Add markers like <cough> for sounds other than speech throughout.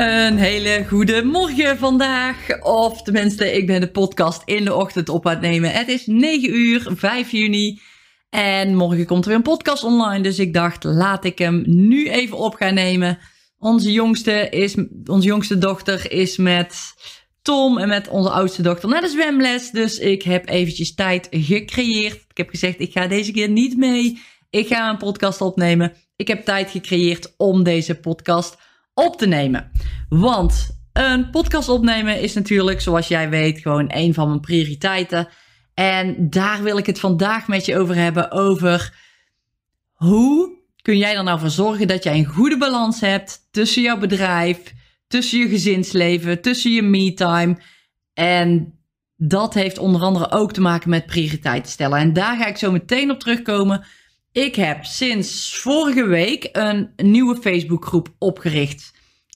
Een hele goede morgen vandaag. Of tenminste, ik ben de podcast in de ochtend op aan het nemen. Het is 9 uur, 5 juni. En morgen komt er weer een podcast online. Dus ik dacht, laat ik hem nu even op gaan nemen. Onze jongste, is, onze jongste dochter is met Tom en met onze oudste dochter naar de zwemles. Dus ik heb eventjes tijd gecreëerd. Ik heb gezegd, ik ga deze keer niet mee. Ik ga een podcast opnemen. Ik heb tijd gecreëerd om deze podcast op te nemen. Want een podcast opnemen is natuurlijk, zoals jij weet, gewoon een van mijn prioriteiten. En daar wil ik het vandaag met je over hebben. Over hoe kun jij er nou voor zorgen dat jij een goede balans hebt tussen jouw bedrijf, tussen je gezinsleven, tussen je me-time. En dat heeft onder andere ook te maken met prioriteiten stellen. En daar ga ik zo meteen op terugkomen. Ik heb sinds vorige week een nieuwe Facebookgroep opgericht.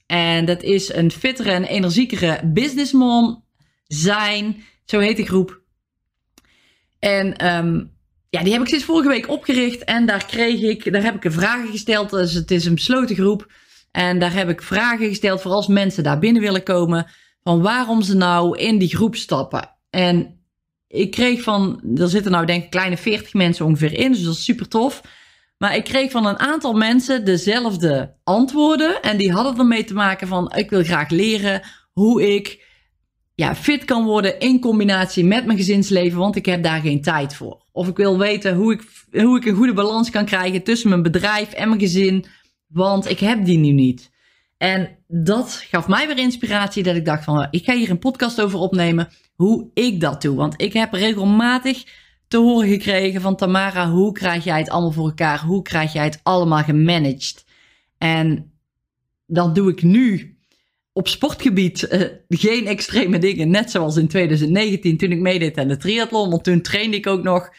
En dat is een fittere en energiekere businessmom zijn. Zo heet de groep. En um, ja, die heb ik sinds vorige week opgericht. En daar kreeg ik, daar heb ik vragen gesteld. Dus het is een besloten groep. En daar heb ik vragen gesteld voor als mensen daar binnen willen komen. Van waarom ze nou in die groep stappen. En ik kreeg van, er zitten nou denk ik kleine 40 mensen ongeveer in. Dus dat is super tof. Maar ik kreeg van een aantal mensen dezelfde antwoorden. En die hadden ermee te maken van: ik wil graag leren hoe ik ja, fit kan worden in combinatie met mijn gezinsleven, want ik heb daar geen tijd voor. Of ik wil weten hoe ik, hoe ik een goede balans kan krijgen tussen mijn bedrijf en mijn gezin, want ik heb die nu niet. En dat gaf mij weer inspiratie dat ik dacht van, ik ga hier een podcast over opnemen, hoe ik dat doe. Want ik heb regelmatig te horen gekregen van Tamara, hoe krijg jij het allemaal voor elkaar? Hoe krijg jij het allemaal gemanaged? En dat doe ik nu op sportgebied uh, geen extreme dingen. Net zoals in 2019 toen ik meedeed aan de triathlon. Want toen trainde ik ook nog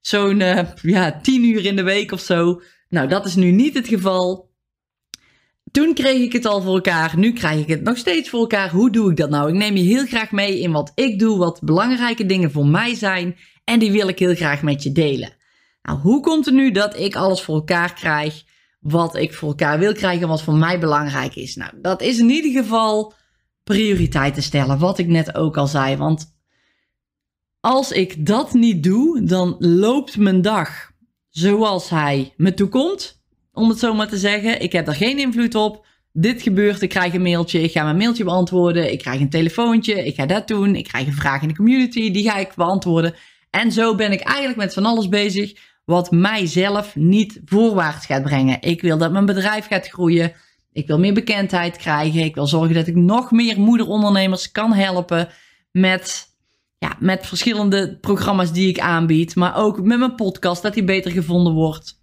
zo'n uh, ja, tien uur in de week of zo. Nou, dat is nu niet het geval. Toen kreeg ik het al voor elkaar. Nu krijg ik het nog steeds voor elkaar. Hoe doe ik dat nou? Ik neem je heel graag mee in wat ik doe, wat belangrijke dingen voor mij zijn. En die wil ik heel graag met je delen. Nou, hoe komt het nu dat ik alles voor elkaar krijg wat ik voor elkaar wil krijgen, wat voor mij belangrijk is? Nou, dat is in ieder geval prioriteiten stellen, wat ik net ook al zei. Want als ik dat niet doe, dan loopt mijn dag zoals hij me toekomt, om het zo maar te zeggen. Ik heb daar geen invloed op. Dit gebeurt, ik krijg een mailtje, ik ga mijn mailtje beantwoorden, ik krijg een telefoontje, ik ga dat doen, ik krijg een vraag in de community, die ga ik beantwoorden. En zo ben ik eigenlijk met van alles bezig wat mijzelf niet voorwaarts gaat brengen. Ik wil dat mijn bedrijf gaat groeien. Ik wil meer bekendheid krijgen. Ik wil zorgen dat ik nog meer moederondernemers kan helpen met, ja, met verschillende programma's die ik aanbied. Maar ook met mijn podcast, dat die beter gevonden wordt.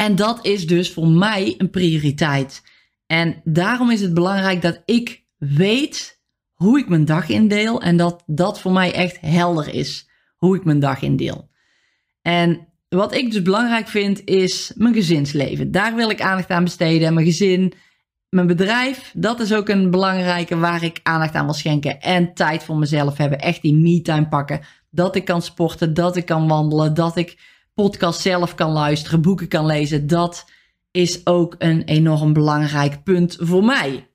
En dat is dus voor mij een prioriteit. En daarom is het belangrijk dat ik weet hoe ik mijn dag indeel en dat dat voor mij echt helder is hoe ik mijn dag indeel. En wat ik dus belangrijk vind is mijn gezinsleven. Daar wil ik aandacht aan besteden. Mijn gezin, mijn bedrijf, dat is ook een belangrijke waar ik aandacht aan wil schenken. En tijd voor mezelf hebben. Echt die me-time pakken. Dat ik kan sporten, dat ik kan wandelen, dat ik podcast zelf kan luisteren, boeken kan lezen. Dat is ook een enorm belangrijk punt voor mij.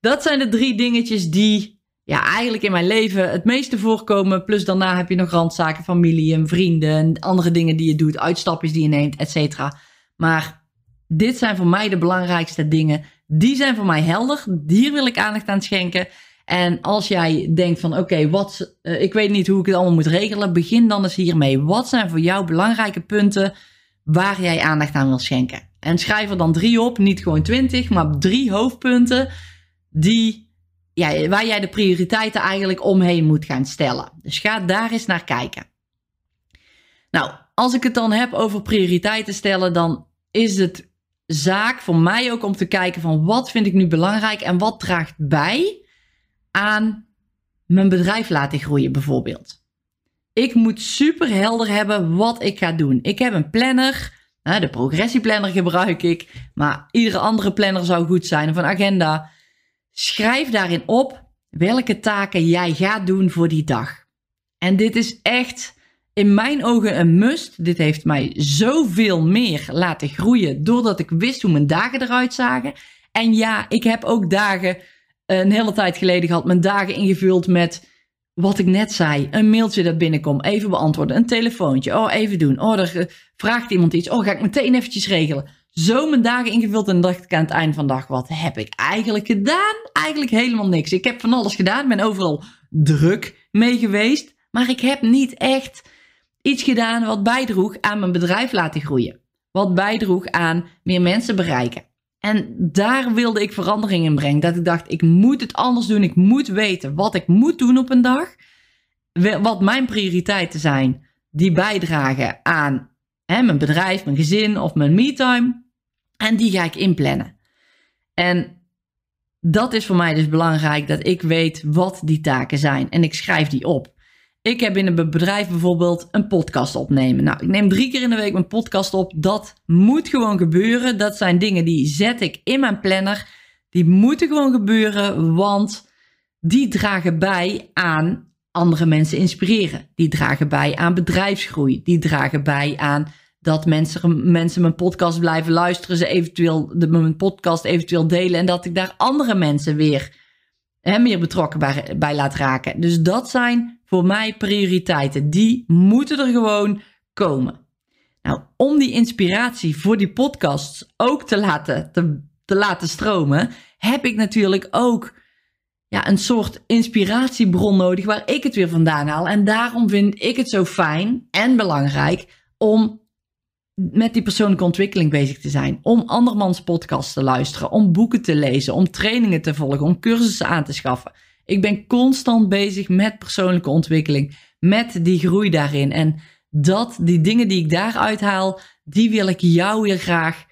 Dat zijn de drie dingetjes die ja, eigenlijk in mijn leven het meeste voorkomen. Plus daarna heb je nog randzaken, familie en vrienden en andere dingen die je doet, uitstapjes die je neemt, et cetera. Maar dit zijn voor mij de belangrijkste dingen. Die zijn voor mij helder. Hier wil ik aandacht aan schenken. En als jij denkt van oké, wat, uh, ik weet niet hoe ik het allemaal moet regelen, begin dan eens hiermee. Wat zijn voor jou belangrijke punten waar jij aandacht aan wil schenken? En schrijf er dan drie op, niet gewoon twintig, maar drie hoofdpunten die ja, waar jij de prioriteiten eigenlijk omheen moet gaan stellen. Dus ga daar eens naar kijken. Nou, als ik het dan heb over prioriteiten stellen, dan is het zaak voor mij ook om te kijken van wat vind ik nu belangrijk en wat draagt bij aan mijn bedrijf laten groeien bijvoorbeeld. ik moet super helder hebben wat ik ga doen. Ik heb een planner. De progressieplanner gebruik ik. Maar iedere andere planner zou goed zijn. Of een agenda. Schrijf daarin op welke taken jij gaat doen voor die dag. En dit is echt in mijn ogen een must. Dit heeft mij zoveel meer laten groeien doordat ik wist hoe mijn dagen eruit zagen. En ja, ik heb ook dagen een hele tijd geleden gehad, mijn dagen ingevuld met wat ik net zei. Een mailtje dat binnenkomt, even beantwoorden. Een telefoontje, oh even doen. Oh, er vraagt iemand iets. Oh, ga ik meteen eventjes regelen. Zo mijn dagen ingevuld en dacht ik aan het eind van de dag, wat heb ik eigenlijk gedaan? Eigenlijk helemaal niks. Ik heb van alles gedaan, ben overal druk mee geweest. Maar ik heb niet echt iets gedaan wat bijdroeg aan mijn bedrijf laten groeien. Wat bijdroeg aan meer mensen bereiken. En daar wilde ik verandering in brengen. Dat ik dacht, ik moet het anders doen. Ik moet weten wat ik moet doen op een dag. Wat mijn prioriteiten zijn. Die bijdragen aan hè, mijn bedrijf, mijn gezin of mijn me-time. En die ga ik inplannen. En dat is voor mij dus belangrijk dat ik weet wat die taken zijn. En ik schrijf die op. Ik heb in een bedrijf bijvoorbeeld een podcast opnemen. Nou, ik neem drie keer in de week mijn podcast op. Dat moet gewoon gebeuren. Dat zijn dingen die zet ik in mijn planner. Die moeten gewoon gebeuren, want die dragen bij aan andere mensen inspireren. Die dragen bij aan bedrijfsgroei. Die dragen bij aan dat mensen, mensen mijn podcast blijven luisteren. Ze eventueel de, mijn podcast eventueel delen. En dat ik daar andere mensen weer hè, meer betrokken bij, bij laat raken. Dus dat zijn voor mij prioriteiten. Die moeten er gewoon komen. Nou, om die inspiratie voor die podcasts ook te laten, te, te laten stromen, heb ik natuurlijk ook ja, een soort inspiratiebron nodig waar ik het weer vandaan haal. En daarom vind ik het zo fijn en belangrijk om met die persoonlijke ontwikkeling bezig te zijn. Om andermans podcasts te luisteren, om boeken te lezen, om trainingen te volgen, om cursussen aan te schaffen. Ik ben constant bezig met persoonlijke ontwikkeling, met die groei daarin. En dat, die dingen die ik daaruit haal, die wil ik jou weer graag,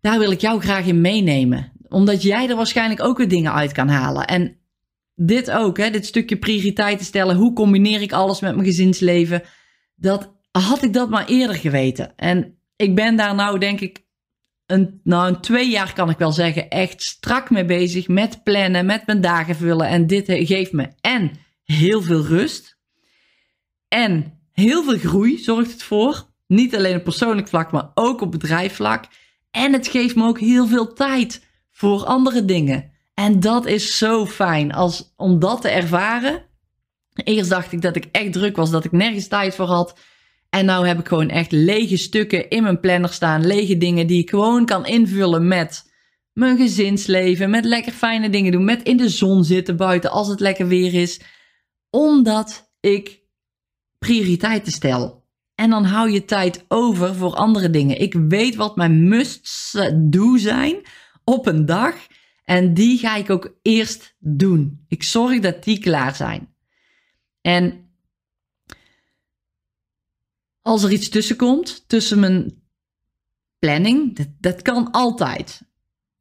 daar wil ik jou graag in meenemen. Omdat jij er waarschijnlijk ook weer dingen uit kan halen. En dit ook, hè, dit stukje prioriteiten stellen. Hoe combineer ik alles met mijn gezinsleven? Dat had ik dat maar eerder geweten. En ik ben daar nou denk ik een, nou, een twee jaar kan ik wel zeggen, echt strak mee bezig met plannen, met mijn dagen vullen. En dit geeft me en heel veel rust en heel veel groei zorgt het voor. Niet alleen op persoonlijk vlak, maar ook op bedrijfsvlak. En het geeft me ook heel veel tijd voor andere dingen. En dat is zo fijn als, om dat te ervaren. Eerst dacht ik dat ik echt druk was, dat ik nergens tijd voor had. En nou heb ik gewoon echt lege stukken in mijn planner staan. Lege dingen die ik gewoon kan invullen met mijn gezinsleven. Met lekker fijne dingen doen. Met in de zon zitten buiten als het lekker weer is. Omdat ik prioriteiten stel. En dan hou je tijd over voor andere dingen. Ik weet wat mijn must-do zijn op een dag. En die ga ik ook eerst doen. Ik zorg dat die klaar zijn. En als er iets tussen komt, tussen mijn planning, dat, kan altijd.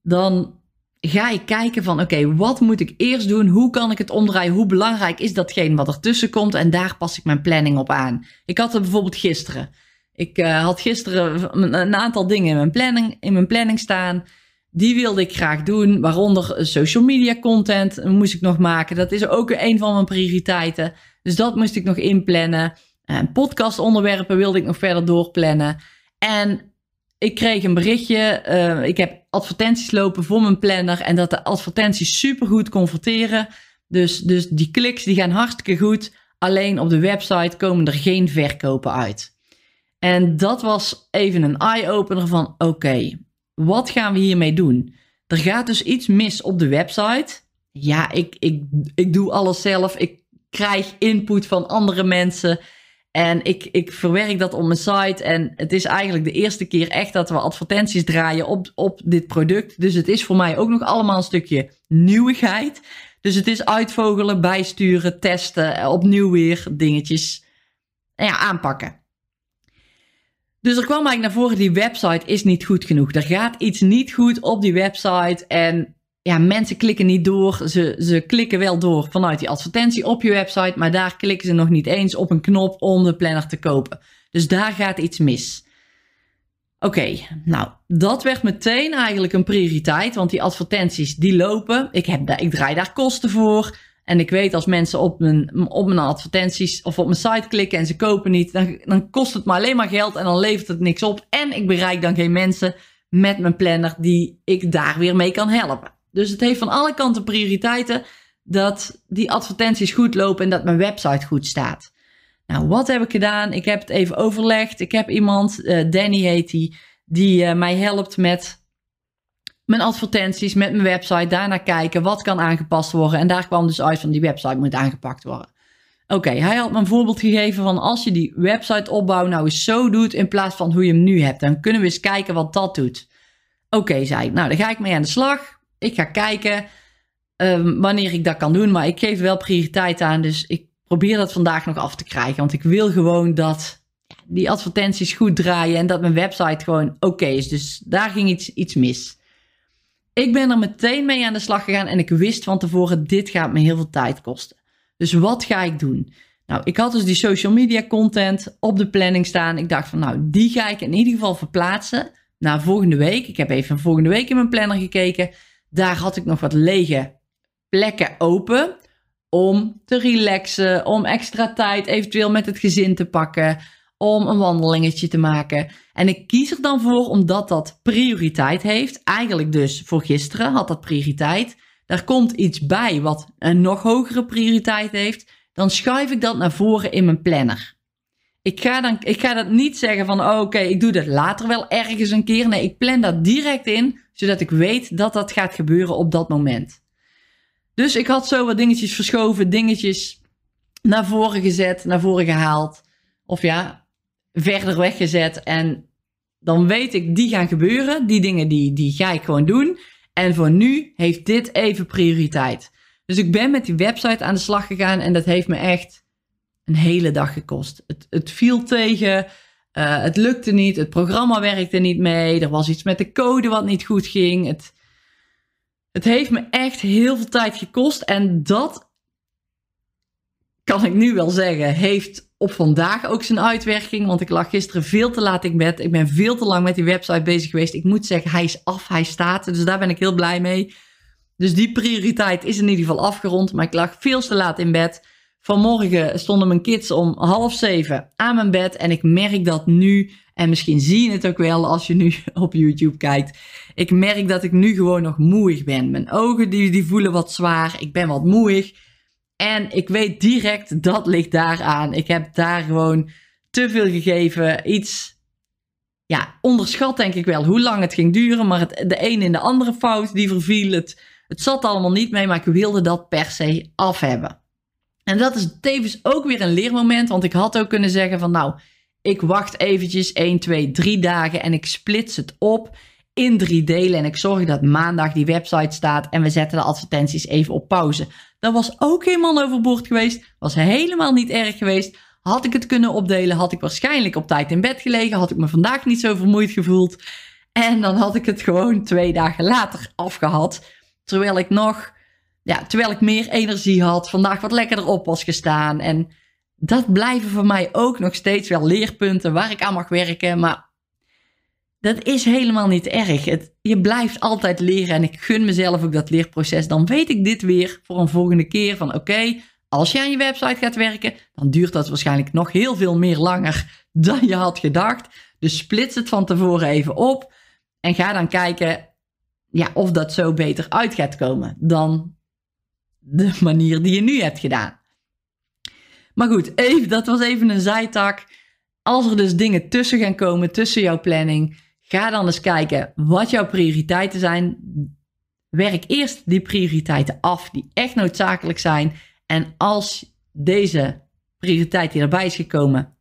Dan ga ik kijken van oké, wat moet ik eerst doen? Hoe kan ik het omdraaien? Hoe belangrijk is datgene wat ertussen komt? En daar pas ik mijn planning op aan. Ik had er bijvoorbeeld gisteren. Ik uh, had gisteren een aantal dingen in mijn, planning, in mijn planning staan. Die wilde ik graag doen. Waaronder social media content moest ik nog maken. Dat is ook een van mijn prioriteiten. Dus dat moest ik nog inplannen. En podcastonderwerpen wilde ik nog verder doorplannen. En ik kreeg een berichtje. Uh, ik heb advertenties lopen voor mijn planner. En dat de advertenties supergoed converteren. Dus, dus die kliks die gaan hartstikke goed. Alleen op de website komen er geen verkopen uit. En dat was even een eye-opener van oké, wat gaan we hiermee doen? Er gaat dus iets mis op de website. Ja, ik, ik, ik doe alles zelf. Ik krijg input van andere mensen. En ik, ik verwerk dat op mijn site. En het is eigenlijk de eerste keer echt dat we advertenties draaien op, op dit product. Dus het is voor mij ook nog allemaal een stukje nieuwigheid. Dus het is uitvogelen, bijsturen, testen, opnieuw weer dingetjes ja, aanpakken. Dus er kwam eigenlijk naar voren, die website is niet goed genoeg. Er gaat iets niet goed op die website. En ja, mensen klikken niet door. Ze, ze klikken wel door vanuit die advertentie op je website, maar daar klikken ze nog niet eens op een knop om de planner te kopen. Dus daar gaat iets mis. Oké, nou, dat werd meteen eigenlijk een prioriteit, want die advertenties die lopen. Ik, heb ik draai daar kosten voor. En ik weet als mensen op mijn, op mijn advertenties of op mijn site klikken en ze kopen niet, dan, dan kost het me alleen maar geld en dan levert het niks op. En ik bereik dan geen mensen met mijn planner die ik daar weer mee kan helpen. Dus het heeft van alle kanten prioriteiten dat die advertenties goed lopen en dat mijn website goed staat. Nou, wat heb ik gedaan? Ik heb het even overlegd. Ik heb iemand, uh, Danny heet die, die uh, mij helpt met mijn advertenties, met mijn website. Daarna kijken wat kan aangepast worden. En daar kwam dus uit van die website moet aangepakt worden. Oké, hij had me een voorbeeld gegeven van als je die website opbouw nou eens zo doet in plaats van hoe je hem nu hebt. Dan kunnen we eens kijken wat dat doet. Oké, zei ik. Nou, dan ga ik mee aan de slag. Ik ga kijken um, wanneer ik dat kan doen. Maar ik geef wel prioriteit aan. Dus ik probeer dat vandaag nog af te krijgen. Want ik wil gewoon dat die advertenties goed draaien. En dat mijn website gewoon oké is. Dus daar ging iets, iets mis. Ik ben er meteen mee aan de slag gegaan. En ik wist van tevoren, dit gaat me heel veel tijd kosten. Dus wat ga ik doen? Nou, ik had dus die social media content op de planning staan. Ik dacht van, nou, die ga ik in ieder geval verplaatsen naar volgende week. Ik heb even volgende week in mijn planner gekeken. Daar had ik nog wat lege plekken open om te relaxen, om extra tijd eventueel met het gezin te pakken, om een wandelingetje te maken. En ik kies er dan voor omdat dat prioriteit heeft. Eigenlijk dus voor gisteren had dat prioriteit. Daar komt iets bij wat een nog hogere prioriteit heeft. Dan schuif ik dat naar voren in mijn planner. Ik ga, dan, ik ga dat niet zeggen van oh, oké, ik doe dat later wel ergens een keer. Nee, ik plan dat direct in, zodat ik weet dat dat gaat gebeuren op dat moment. Dus ik had zo wat dingetjes verschoven, dingetjes naar voren gezet, naar voren gehaald. Of ja, verder weggezet. En dan weet ik, die gaan gebeuren. Die dingen, die, die ga ik gewoon doen. En voor nu heeft dit even prioriteit. Dus ik ben met die website aan de slag gegaan en dat heeft me echt een hele dag gekost. Het, het viel tegen, uh, het lukte niet, het programma werkte niet mee, er was iets met de code wat niet goed ging. Het, het heeft me echt heel veel tijd gekost en dat kan ik nu wel zeggen, heeft op vandaag ook zijn uitwerking. Want ik lag gisteren veel te laat in bed. Ik ben veel te lang met die website bezig geweest. Ik moet zeggen, hij is af, hij staat. Dus daar ben ik heel blij mee. Dus die prioriteit is in ieder geval afgerond. Maar ik lag veel te laat in bed. Vanmorgen stonden mijn kids om half zeven aan mijn bed. En ik merk dat nu, en misschien zie je het ook wel als je nu <laughs> op YouTube kijkt. Ik merk dat ik nu gewoon nog moeig ben. Mijn ogen die, die voelen wat zwaar. Ik ben wat moeig. En ik weet direct dat ligt daaraan. Ik heb daar gewoon te veel gegeven. Iets, ja, onderschat denk ik wel hoe lang het ging duren. Maar het, de een in de andere fout die verviel. Het, het zat allemaal niet mee, maar ik wilde dat per se af hebben. En dat is tevens ook weer een leermoment. Want ik had ook kunnen zeggen van nou, ik wacht eventjes 1, 2, 3 dagen en ik splits het op in drie delen. En ik zorg dat maandag die website staat en we zetten de advertenties even op pauze. Dat was ook helemaal overboord geweest. Was helemaal niet erg geweest. Had ik het kunnen opdelen, had ik waarschijnlijk op tijd in bed gelegen. Had ik me vandaag niet zo vermoeid gevoeld. En dan had ik het gewoon twee dagen later afgehad. Terwijl ik nog, ja, terwijl ik meer energie had. Vandaag wat lekkerder op was gestaan. En dat blijven voor mij ook nog steeds wel leerpunten waar ik aan mag werken. Maar dat is helemaal niet erg. Het, je blijft altijd leren en ik gun mezelf ook dat leerproces. Dan weet ik dit weer voor een volgende keer van oké, als je aan je website gaat werken, dan duurt dat waarschijnlijk nog heel veel meer langer <laughs> dan je had gedacht. Dus splits het van tevoren even op en ga dan kijken ja, of dat zo beter uit gaat komen dan de <laughs> manier die je nu hebt gedaan. Maar goed, even, dat was even een zijtak. Als er dus dingen tussen gaan komen, tussen jouw planning, Ga dan eens kijken wat jouw prioriteiten zijn. Werk eerst die prioriteiten af die echt noodzakelijk zijn. En als deze prioriteit die erbij is gekomen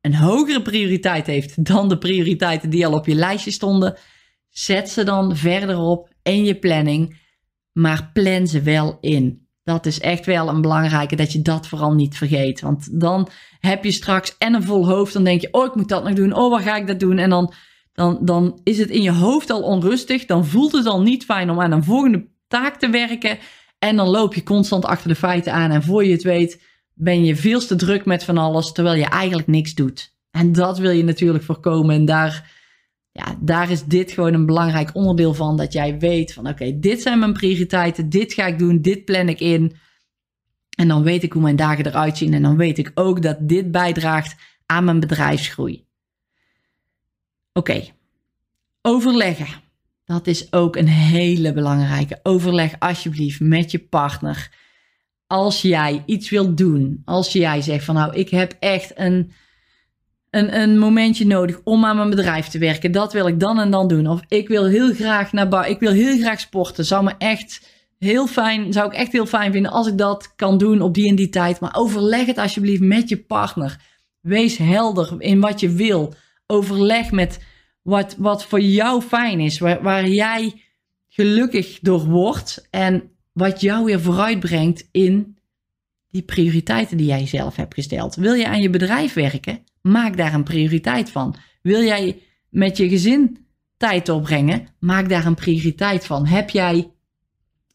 een hogere prioriteit heeft dan de prioriteiten die al op je lijstje stonden, zet ze dan verder op in je planning. Maar plan ze wel in. Dat is echt wel een belangrijke dat je dat vooral niet vergeet. Want dan heb je straks en een vol hoofd. Dan denk je, oh, ik moet dat nog doen. Oh, waar ga ik dat doen? En dan dan, dan is het in je hoofd al onrustig. Dan voelt het al niet fijn om aan een volgende taak te werken. En dan loop je constant achter de feiten aan. En voor je het weet, ben je veel te druk met van alles, terwijl je eigenlijk niks doet. En dat wil je natuurlijk voorkomen. En daar, ja, daar is dit gewoon een belangrijk onderdeel van. Dat jij weet van oké, dit zijn mijn prioriteiten. Dit ga ik doen. Dit plan ik in. En dan weet ik hoe mijn dagen eruit zien. En dan weet ik ook dat dit bijdraagt aan mijn bedrijfsgroei. Oké, overleggen. Dat is ook een hele belangrijke. Overleg alsjeblieft met je partner. Als jij iets wilt doen, als jij zegt van nou, ik heb echt een, een, momentje nodig om aan mijn bedrijf te werken. Dat wil ik dan en dan doen. Of ik wil heel graag naar bar, ik wil heel graag sporten. Zou me echt heel fijn, zou ik echt heel fijn vinden als ik dat kan doen op die en die tijd. Maar overleg het alsjeblieft met je partner. Wees helder in wat je wil. Overleg met wat, wat voor jou fijn is, waar, waar jij gelukkig door wordt en wat jou weer vooruit brengt in die prioriteiten die jij zelf hebt gesteld. Wil je aan je bedrijf werken? Maak daar een prioriteit van. Wil jij met je gezin tijd doorbrengen? Maak daar een prioriteit van. Heb jij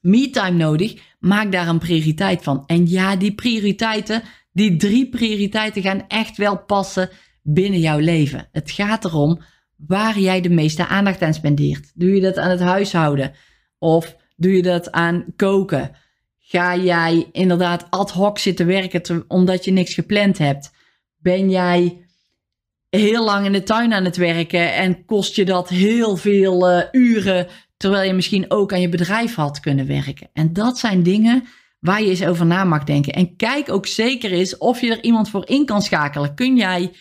me-time nodig? Maak daar een prioriteit van. En ja, die prioriteiten, die drie prioriteiten gaan echt wel passen binnen jouw leven. Het gaat erom waar jij de meeste aandacht aan spendeert. Doe je dat aan het huishouden? Of doe je dat aan koken? Ga jij inderdaad ad hoc zitten werken omdat je niks gepland hebt? Ben jij heel lang in de tuin aan het werken en kost je dat heel veel uh, uren, terwijl je misschien ook aan je bedrijf had kunnen werken? En dat zijn dingen waar je eens over na mag denken. En kijk ook zeker eens of je er iemand voor in kan schakelen. Kun jij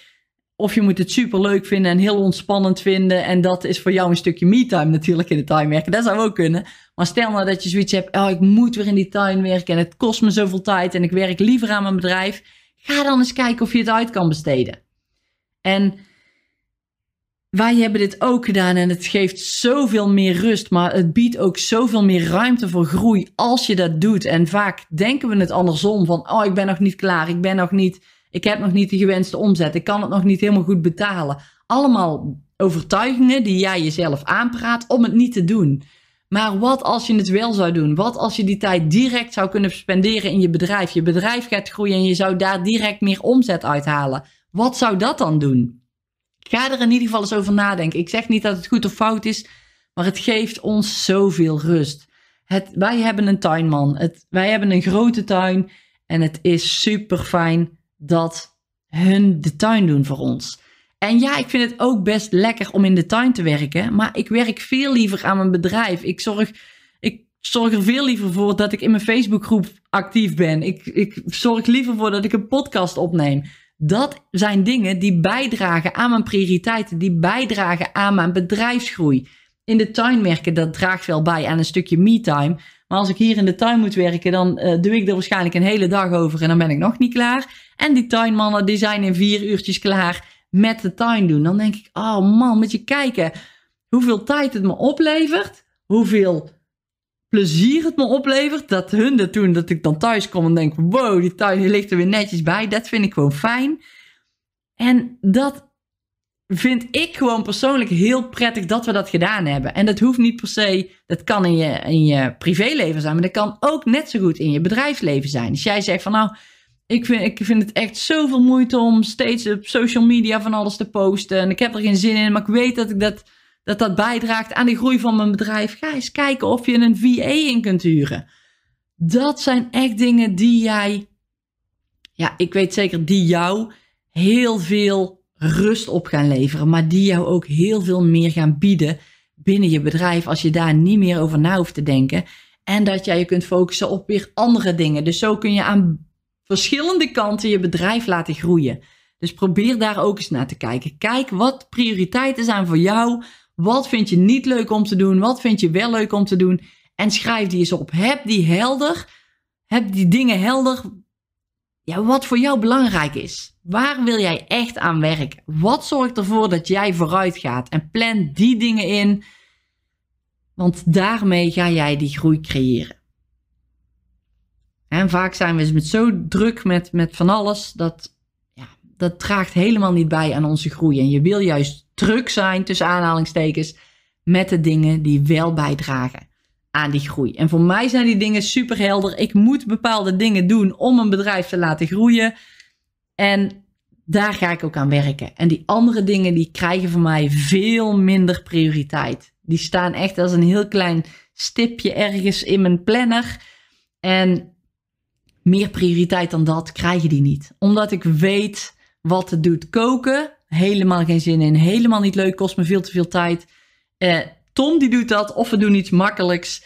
of je moet het super leuk vinden en heel ontspannend vinden. En dat is voor jou een stukje me-time natuurlijk in de tuin werken. Dat zou ook kunnen. Maar stel nou dat je zoiets hebt. Oh, ik moet weer in die tuin werken en het kost me zoveel tijd. En ik werk liever aan mijn bedrijf. Ga dan eens kijken of je het uit kan besteden. En wij hebben dit ook gedaan en het geeft zoveel meer rust. Maar het biedt ook zoveel meer ruimte voor groei als je dat doet. En vaak denken we het andersom van. Oh, ik ben nog niet klaar. Ik ben nog niet ik heb nog niet de gewenste omzet. Ik kan het nog niet helemaal goed betalen. Allemaal overtuigingen die jij jezelf aanpraat om het niet te doen. Maar wat als je het wel zou doen? Wat als je die tijd direct zou kunnen spenderen in je bedrijf? Je bedrijf gaat groeien en je zou daar direct meer omzet uithalen. Wat zou dat dan doen? Ga er in ieder geval eens over nadenken. Ik zeg niet dat het goed of fout is, maar het geeft ons zoveel rust. Het, wij hebben een tuinman. Het, wij hebben een grote tuin en het is super fijn dat hun de tuin doen voor ons. En ja, ik vind het ook best lekker om in de tuin te werken, maar ik werk veel liever aan mijn bedrijf. Ik zorg, ik zorg er veel liever voor dat ik in mijn Facebookgroep actief ben. Ik, ik zorg liever voor dat ik een podcast opneem. Dat zijn dingen die bijdragen aan mijn prioriteiten, die bijdragen aan mijn bedrijfsgroei. In de tuin werken, dat draagt wel bij aan een stukje me-time. Maar als ik hier in de tuin moet werken, dan uh, doe ik er waarschijnlijk een hele dag over en dan ben ik nog niet klaar. En die tuinmannen die zijn in vier uurtjes klaar met de tuin doen. Dan denk ik, oh man, moet je kijken hoeveel tijd het me oplevert. Hoeveel plezier het me oplevert. Dat hun dat doen, dat ik dan thuis kom en denk, wow, die tuin ligt er weer netjes bij. Dat vind ik gewoon fijn. En dat vind ik gewoon persoonlijk heel prettig dat we dat gedaan hebben. En dat hoeft niet per se, dat kan in je, in je privéleven zijn, maar dat kan ook net zo goed in je bedrijfsleven zijn. Als jij zegt van nou, ik vind, ik vind het echt zoveel moeite om steeds op social media van alles te posten. En ik heb er geen zin in, maar ik weet dat ik dat, dat, dat bijdraagt aan de groei van mijn bedrijf. Ga eens kijken of je een VA in kunt huren. Dat zijn echt dingen die jij, ja, ik weet zeker, die jou heel veel rust op gaan leveren, maar die jou ook heel veel meer gaan bieden binnen je bedrijf als je daar niet meer over na hoeft te denken. En dat jij je kunt focussen op weer andere dingen. Dus zo kun je aan verschillende kanten je bedrijf laten groeien. Dus probeer daar ook eens naar te kijken. Kijk wat prioriteiten zijn voor jou. Wat vind je niet leuk om te doen? Wat vind je wel leuk om te doen? En schrijf die eens op. Heb die helder. Heb die dingen helder. Ja, wat voor jou belangrijk is. Waar wil jij echt aan werken? Wat zorgt ervoor dat jij vooruit gaat? En plan die dingen in. Want daarmee ga jij die groei creëren. En vaak zijn we met zo druk met, met van alles dat ja, dat draagt helemaal niet bij aan onze groei. En je wil juist druk zijn, tussen aanhalingstekens, met de dingen die wel bijdragen aan die groei. En voor mij zijn die dingen super helder. Ik moet bepaalde dingen doen om een bedrijf te laten groeien. En daar ga ik ook aan werken. En die andere dingen die krijgen voor mij veel minder prioriteit. Die staan echt als een heel klein stipje ergens in mijn planner. En meer prioriteit dan dat krijgen die niet. Omdat ik weet wat het doet koken. Helemaal geen zin in. Helemaal niet leuk. Kost me veel te veel tijd. Uh, Tom die doet dat. Of we doen iets makkelijks.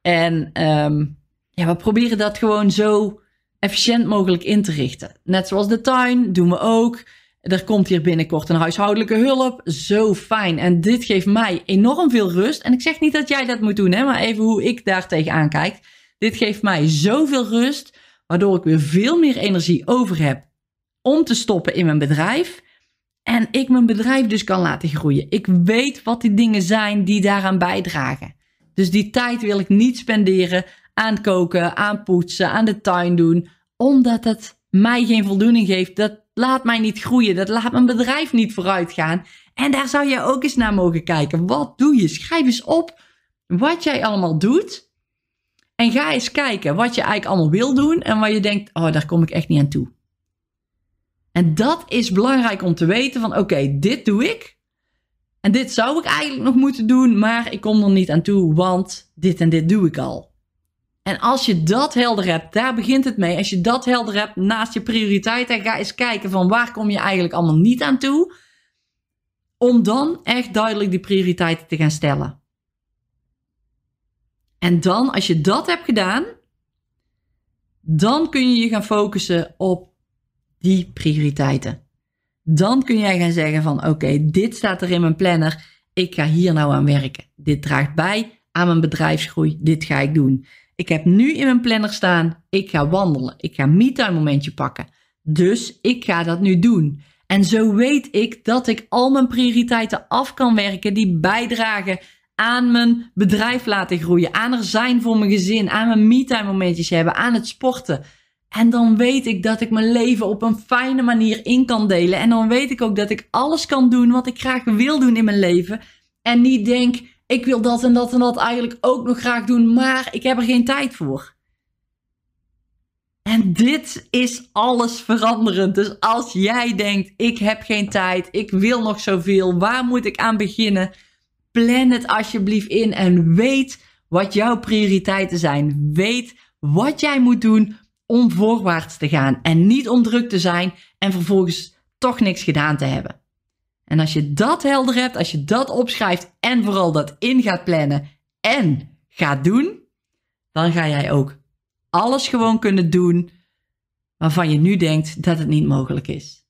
En um, ja, we proberen dat gewoon zo efficiënt mogelijk in te richten. Net zoals de tuin doen we ook. Er komt hier binnenkort een huishoudelijke hulp. Zo fijn. En dit geeft mij enorm veel rust. En ik zeg niet dat jij dat moet doen, hè, maar even hoe ik daar tegenaan kijk. Dit geeft mij zoveel rust, waardoor ik weer veel meer energie over heb om te stoppen in mijn bedrijf. En ik mijn bedrijf dus kan laten groeien. Ik weet wat die dingen zijn die daaraan bijdragen. Dus die tijd wil ik niet spenderen aan koken, aan poetsen, aan de tuin doen, omdat het mij geen voldoening geeft. Dat laat mij niet groeien, dat laat mijn bedrijf niet vooruit gaan. En daar zou je ook eens naar mogen kijken. Wat doe je? Schrijf eens op wat jij allemaal doet. En ga eens kijken wat je eigenlijk allemaal wil doen en waar je denkt, oh, daar kom ik echt niet aan toe. En dat is belangrijk om te weten van oké, dit doe ik. En dit zou ik eigenlijk nog moeten doen, maar ik kom er niet aan toe, want dit en dit doe ik al. En als je dat helder hebt, daar begint het mee. Als je dat helder hebt naast je prioriteiten, ga eens kijken van waar kom je eigenlijk allemaal niet aan toe. Om dan echt duidelijk die prioriteiten te gaan stellen. En dan, als je dat hebt gedaan, dan kun je je gaan focussen op die prioriteiten. Dan kun jij gaan zeggen van oké, dit staat er in mijn planner. Ik ga hier nou aan werken. Dit draagt bij aan mijn bedrijfsgroei. Dit ga ik doen. Ik heb nu in mijn planner staan, ik ga wandelen. Ik ga me momentje pakken. Dus ik ga dat nu doen. En zo weet ik dat ik al mijn prioriteiten af kan werken die bijdragen aan mijn bedrijf laten groeien, aan er zijn voor mijn gezin, aan mijn me momentjes hebben, aan het sporten. En dan weet ik dat ik mijn leven op een fijne manier in kan delen. En dan weet ik ook dat ik alles kan doen wat ik graag wil doen in mijn leven. En niet denk, ik wil dat en dat en dat eigenlijk ook nog graag doen, maar ik heb er geen tijd voor. En dit is alles veranderend. Dus als jij denkt, ik heb geen tijd, ik wil nog zoveel, waar moet ik aan beginnen? Plan het alsjeblieft in en weet wat jouw prioriteiten zijn. Weet wat jij moet doen om voorwaarts te gaan en niet om druk te zijn en vervolgens toch niks gedaan te hebben. En als je dat helder hebt, als je dat opschrijft en vooral dat in gaat plannen en gaat doen, dan ga jij ook alles gewoon kunnen doen waarvan je nu denkt dat het niet mogelijk is.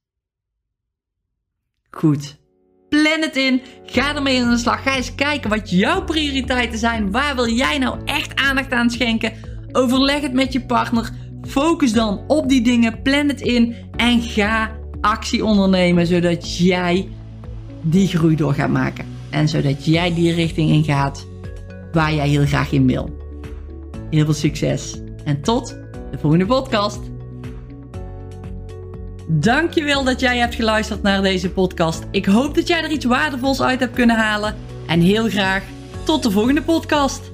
Goed. Plan het in. Ga ermee aan de slag. Ga eens kijken wat jouw prioriteiten zijn. Waar wil jij nou echt aandacht aan schenken? Overleg het met je partner. Focus dan op die dingen. Plan het in. En ga actie ondernemen zodat jij die groei door gaat maken. En zodat jij die richting in gaat waar jij heel graag in wil. Heel veel succes en tot de volgende podcast. Dankjewel dat jij hebt geluisterd naar deze podcast. Ik hoop dat jij er iets waardevols uit hebt kunnen halen. En heel graag tot de volgende podcast.